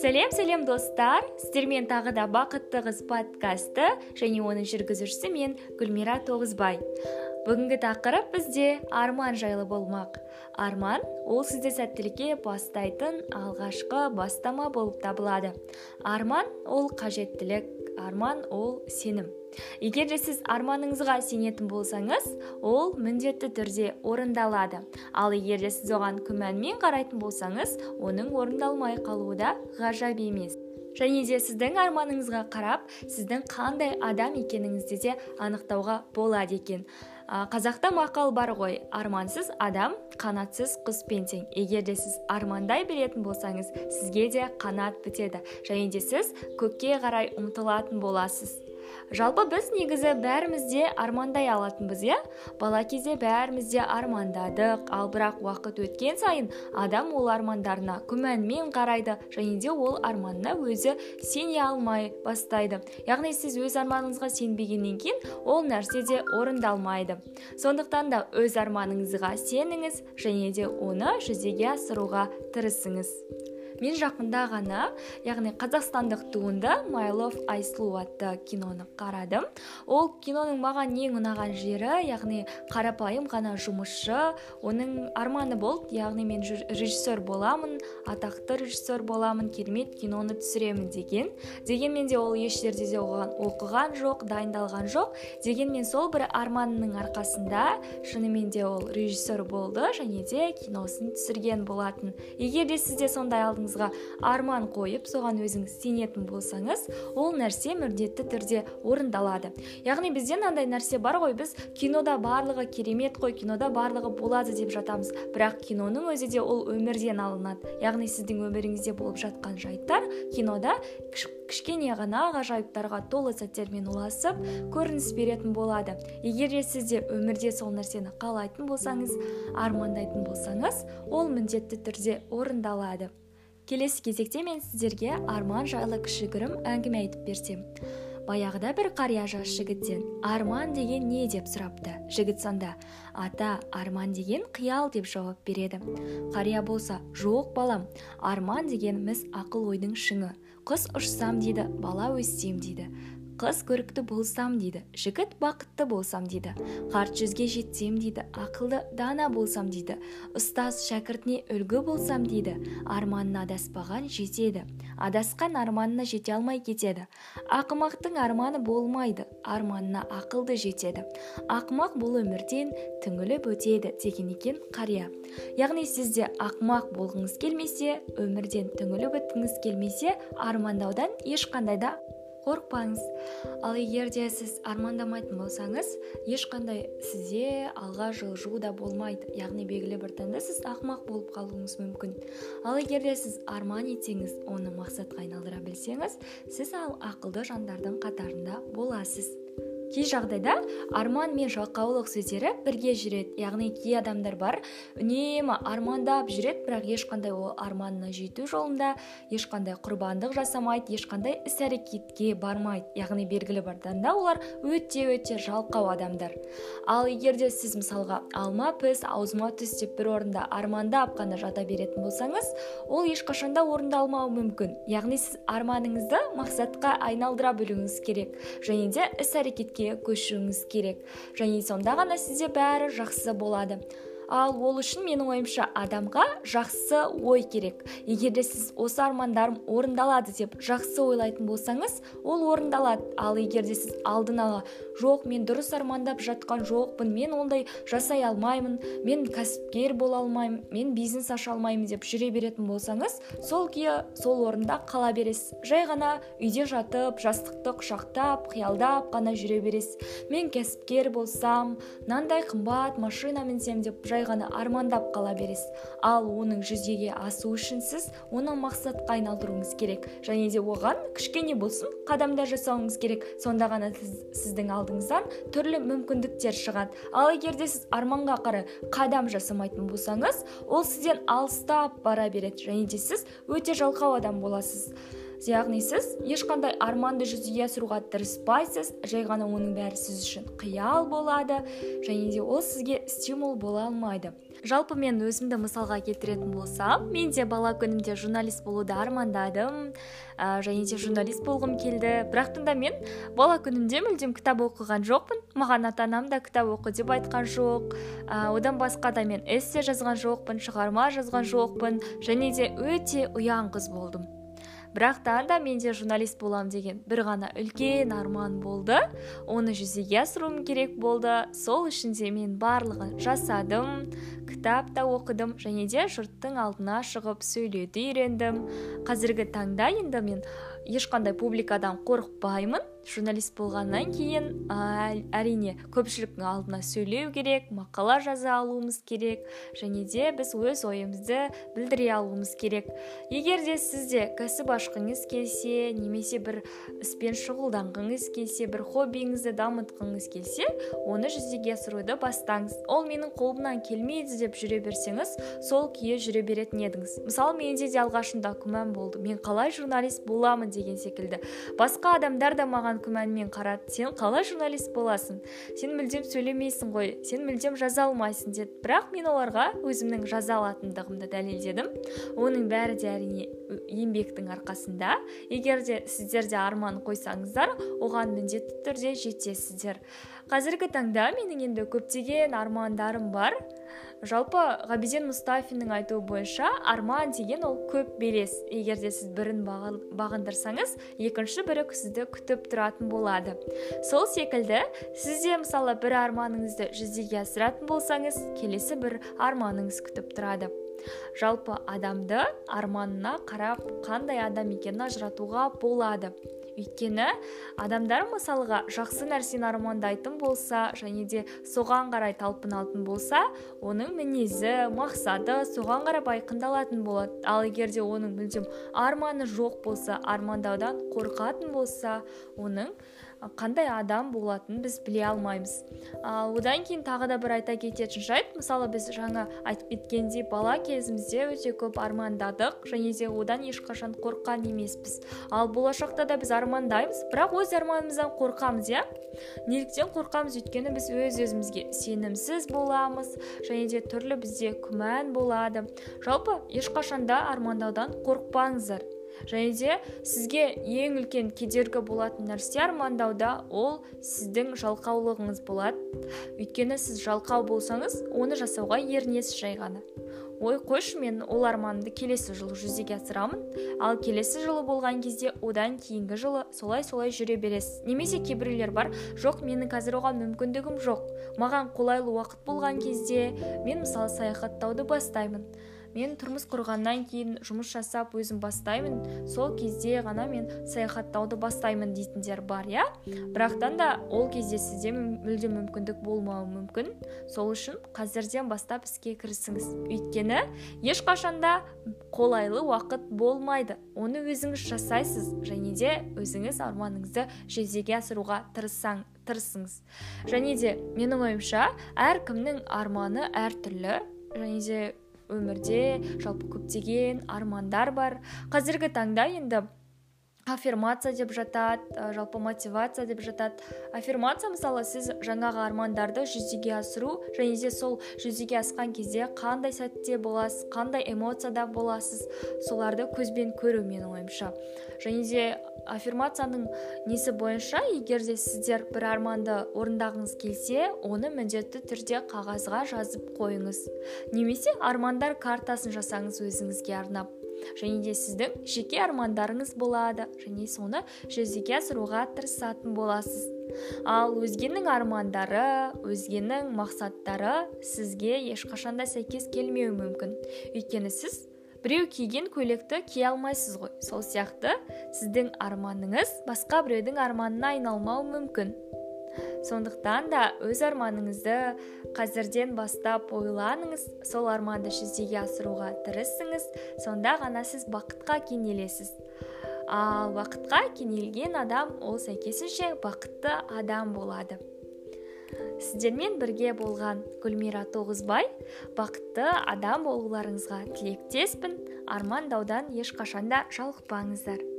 сәлем сәлем достар. Сіздермен тағы да бақытты қыз подкасты және оның жүргізушісі мен гүлмира тоғызбай. Бүгінгі тақырып бізде арман жайлы болмақ. Арман ол сізді сәттілікке бастайтын алғашқы бастама болып табылады. Арман ол қажеттілік арман ол сенім. Егер де сіз арманыңызға сенетін болсаңыз ол міндетті түрде орындалады. Ал егер де сіз оған күмәнмен қарайтын болсаңыз оның орындалмай қалуы да ғажап емес. Және де сіздің арманыңызға қарап сіздің қандай адам екеніңізді де анықтауға болады екен. Қазақта мақал бар ғой. Армансыз адам қанатсыз құспен тең. Егер де сіз армандай беретін болсаңыз сізге де қанат бітеді. Және де сіз көкке қарай ұмтылатын боласыз. Жалпы біз негізі бәріміз де армандай алатынбыз иә? Бала кезде бәріміз де армандадық. Ал бірақ уақыт өткен сайын адам ол армандарына күмәнмен қарайды және де ол арманына өзі сене алмай бастайды. Яғни сіз өз арманыңызға сенбегеннен кейін ол нәрсе де орындалмайды. Сондықтан да өз арманыңызға сеніңіз және де оны жүзеге асыруға тырысыңыз. Мен жақында ғана яғни қазақстандық туынды my love I атты киноны қарадым. Ол киноның маған ең ұнаған жері яғни қарапайым ғана жұмысшы оның арманы болды. Яғни мен режиссер боламын атақты режиссер боламын керемет киноны түсіремін деген. Дегенмен де ол еш жерде де оған оқыған жоқ дайындалған жоқ. Дегенмен сол бір арманының арқасында шынымен де ол режиссер болды және де киносын түсірген болатын. Егер де сіз де сондай алдыңыз арман қойып соған өзіңіз сенетін болсаңыз ол нәрсе міндетті түрде орындалады. Яғни бізде мынандай нәрсе бар ғой біз кинода барлығы керемет қой кинода барлығы болады деп жатамыз. Бірақ киноның өзі де ол өмірден алынады. Яғни сіздің өміріңізде болып жатқан жайттар кинода кішкене ғана ғажайыптарға толы сәттермен ұласып көрініс беретін болады. Егер де сіз де өмірде сол нәрсені қалайтын болсаңыз армандайтын болсаңыз ол міндетті түрде орындалады. Келесі кезекте мен сіздерге арман жайлы кішігірім әңгіме айтып берсем. Баяғыда бір қария жас жігіттен арман деген не? деп сұрапты. Жігіт сонда ата арман деген қиял деп жауап береді. Қария болса жоқ балам арман дегеніміз ақыл ойдың шыңы. Құс ұшсам дейді бала өссем дейді. Қыз көрікті болсам дейді жігіт бақытты болсам дейді қарт жүзге жетсем дейді ақылды дана болсам дейді ұстаз шәкіртіне үлгі болсам дейді арманына адаспаған жетеді адасқан арманына жете алмай кетеді. Ақымақтың арманы болмайды арманына ақылды жетеді. Ақымақ бұл өмірден түңіліп өтеді деген екен қария. Яғни сізде ақымақ болғыңыз келмесе өмірден түңіліп өткіңіз келмесе армандаудан ешқандай да қорықпаңыз. Ал егер де сіз армандамайтын болсаңыз ешқандай сізде алға жылжу да болмайды. Яғни белгілі бір таңда сіз ақымақ болып қалуыңыз мүмкін. Ал егер де сіз арман етсеңіз оны мақсатқа айналдыра білсеңіз сіз ал ақылды жандардың қатарында боласыз. Кей жағдайда арман мен жалқаулық сөздері бірге жүреді. Яғни кей адамдар бар үнемі армандап жүреді бірақ ешқандай ол арманына жету жолында ешқандай құрбандық жасамайды ешқандай іс әрекетке бармайды. Яғни белгілі бір таңда олар өте өте жалқау адамдар. Ал егер де сіз мысалға алма піс аузыма түс деп бір орында армандап қана жата беретін болсаңыз ол ешқашанда орындалмауы мүмкін. Яғни сіз арманыңызды мақсатқа айналдыра білуіңіз керек және де іс әрекетке көшуіңіз керек. Және сонда ғана сізде бәрі жақсы болады. Ал ол үшін менің ойымша адамға жақсы ой керек. Егер де сіз осы армандарым орындалады деп жақсы ойлайтын болсаңыз ол орындалады. Ал егер де сіз алдын ала жоқ мен дұрыс армандап жатқан жоқпын мен ондай жасай алмаймын мен кәсіпкер бола алмаймын мен бизнес аша алмаймын деп жүре беретін болсаңыз сол күйі сол орында қала бересіз. Жай ғана үйде жатып жастықты құшақтап қиялдап қана жүре бересіз. Мен кәсіпкер болсам мынандай қымбат машина мінсем деп жай ғана армандап қала бересіз. Ал оның жүзеге асу үшін сіз оны мақсатқа айналдыруыңыз керек. Және де оған кішкене болсын қадамдар жасауыңыз керек. Сонда ғана сіз, сіздің алдыңыздан түрлі мүмкіндіктер шығады. Ал егер де сіз арманға қарай қадам жасамайтын болсаңыз ол сізден алыстап бара береді. Және де сіз өте жалқау адам боласыз. Яғни сіз ешқандай арманды жүзеге асыруға тырыспайсыз жай ғана оның бәрі сіз үшін қиял болады және де ол сізге стимул бола алмайды. Жалпы мен өзімді мысалға келтіретін болсам мен де бала күнімде журналист болуды армандадым ә, және де журналист болғым келді. Бірақ та мен бала күнімде мүлдем кітап оқыған жоқпын маған ата анам да кітап оқы деп айтқан жоқ ә, одан басқа да мен эссе жазған жоқпын шығарма жазған жоқпын және де өте ұяң қыз болдым. Бірақ да менде журналист болам деген бір ғана үлкен арман болды. Оны жүзеге асыруым керек болды. Сол үшін де мен барлығын жасадым кітап та оқыдым және де жұрттың алдына шығып сөйлеуді үйрендім. Қазіргі таңда енді мен ешқандай публикадан қорықпаймын. Журналист болғаннан кейін ә, әрине көпшіліктің алдына сөйлеу керек мақала жаза алуымыз керек және де біз өз ойымызды білдіре алуымыз керек. Егер де сізде кәсіп ашқыңыз келсе немесе бір іспен шұғылданғыңыз келсе бір хоббиіңізді дамытқыңыз келсе оны жүзеге асыруды бастаңыз. Ол менің қолымнан келмейді деп жүре берсеңіз сол күйі жүре беретін едіңіз. Мысалы менде де алғашында күмән болды. Мен қалай журналист боламын деген секілді. Басқа адамдар да маған күмәнмен қарады сен қалай журналист боласың? Сен мүлдем сөйлемейсің ғой сен мүлдем жаза алмайсың деді бірақ мен оларға өзімнің жаза алатындығымды дәлелдедім. Оның бәрі де әрине еңбектің арқасында. Егер де сіздер де арман қойсаңыздар оған міндетті түрде жетесіздер. Қазіргі таңда менің енді көптеген армандарым бар. Жалпы ғабиден мұстафиннің айтуы бойынша арман деген ол көп белес. Егер де сіз бірін бағындырсаңыз екінші бірі сізді күтіп тұратын болады. Сол секілді сіз де мысалы бір арманыңызды жүзеге асыратын болсаңыз келесі бір арманыңыз күтіп тұрады. Жалпы адамды арманына қарап қандай адам екенін ажыратуға болады. Өйткені адамдар мысалға жақсы нәрсені армандайтын болса және де соған қарай талпынатын болса оның мінезі мақсаты соған қарап айқындалатын болады. Ал егер де оның мүлдем арманы жоқ болса армандаудан қорқатын болса оның қандай адам болатынын біз біле алмаймыз. Ал одан кейін тағы да бір айта кететін жайт. Мысалы біз жаңа айтып кеткендей бала кезімізде өте көп армандадық және де одан ешқашан қорыққан емеспіз. Ал болашақта да біз армандаймыз. Бірақ өз арманымыздан қорқамыз иә? Неліктен қорқамыз өйткені біз өз өзімізге сенімсіз боламыз және де түрлі бізде күмән болады. Жалпы ешқашанда армандаудан қорықпаңыздар. Және де сізге ең үлкен кедергі болатын нәрсе армандауда ол сіздің жалқаулығыңыз болады. Өйткені сіз жалқау болсаңыз оны жасауға ерінесіз жай ғана. Ой қойшы мен ол арманымды келесі жылы жүзеге асырамын. Ал келесі жылы болған кезде одан кейінгі жылы солай солай жүре бересіз. Немесе кейбіреулер бар жоқ менің қазір оған мүмкіндігім жоқ. Маған қолайлы уақыт болған кезде мен мысалы саяхаттауды бастаймын мен тұрмыс құрғаннан кейін жұмыс жасап өзім бастаймын сол кезде ғана мен саяхаттауды бастаймын дейтіндер бар иә? Бірақтан да ол кезде сізде мүлде мүмкіндік болмауы мүмкін. Сол үшін қазірден бастап іске кірісіңіз. Өйткені ешқашанда қолайлы уақыт болмайды. Оны өзіңіз жасайсыз және де өзіңіз арманыңызды жүзеге асыруға тырыссаң тырысыңыз. Және де менің ойымша әркімнің арманы әртүрлі және де өмірде жалпы көптеген армандар бар. Қазіргі таңда енді аффирмация деп жатады жалпы мотивация деп жатады. Аффирмация мысалы сіз жаңағы армандарды жүзеге асыру және де сол жүзеге асқан кезде қандай сәтте боласыз қандай эмоцияда боласыз соларды көзбен көру менің ойымша. Және де аффирмацияның несі бойынша егер де сіздер бір арманды орындағыңыз келсе оны міндетті түрде қағазға жазып қойыңыз. Немесе армандар картасын жасаңыз өзіңізге арнап. Және де сіздің жеке армандарыңыз болады және соны жүзеге асыруға тырысатын боласыз. Ал өзгенің армандары өзгенің мақсаттары сізге ешқашанда сәйкес келмеуі мүмкін. Өйткені сіз біреу киген көйлекті кие алмайсыз ғой. Сол сияқты сіздің арманыңыз басқа біреудің арманына айналмауы мүмкін. Сондықтан да өз арманыңызды қазірден бастап ойланыңыз сол арманды жүзеге асыруға тырысыңыз сонда ғана сіз бақытқа кенелесіз. Ал бақытқа кенелген адам ол сәйкесінше бақытты адам болады. Сіздермен бірге болған гүлмира тоғызбай бақытты адам болуларыңызға тілектеспін. Армандаудан ешқашанда жалықпаңыздар.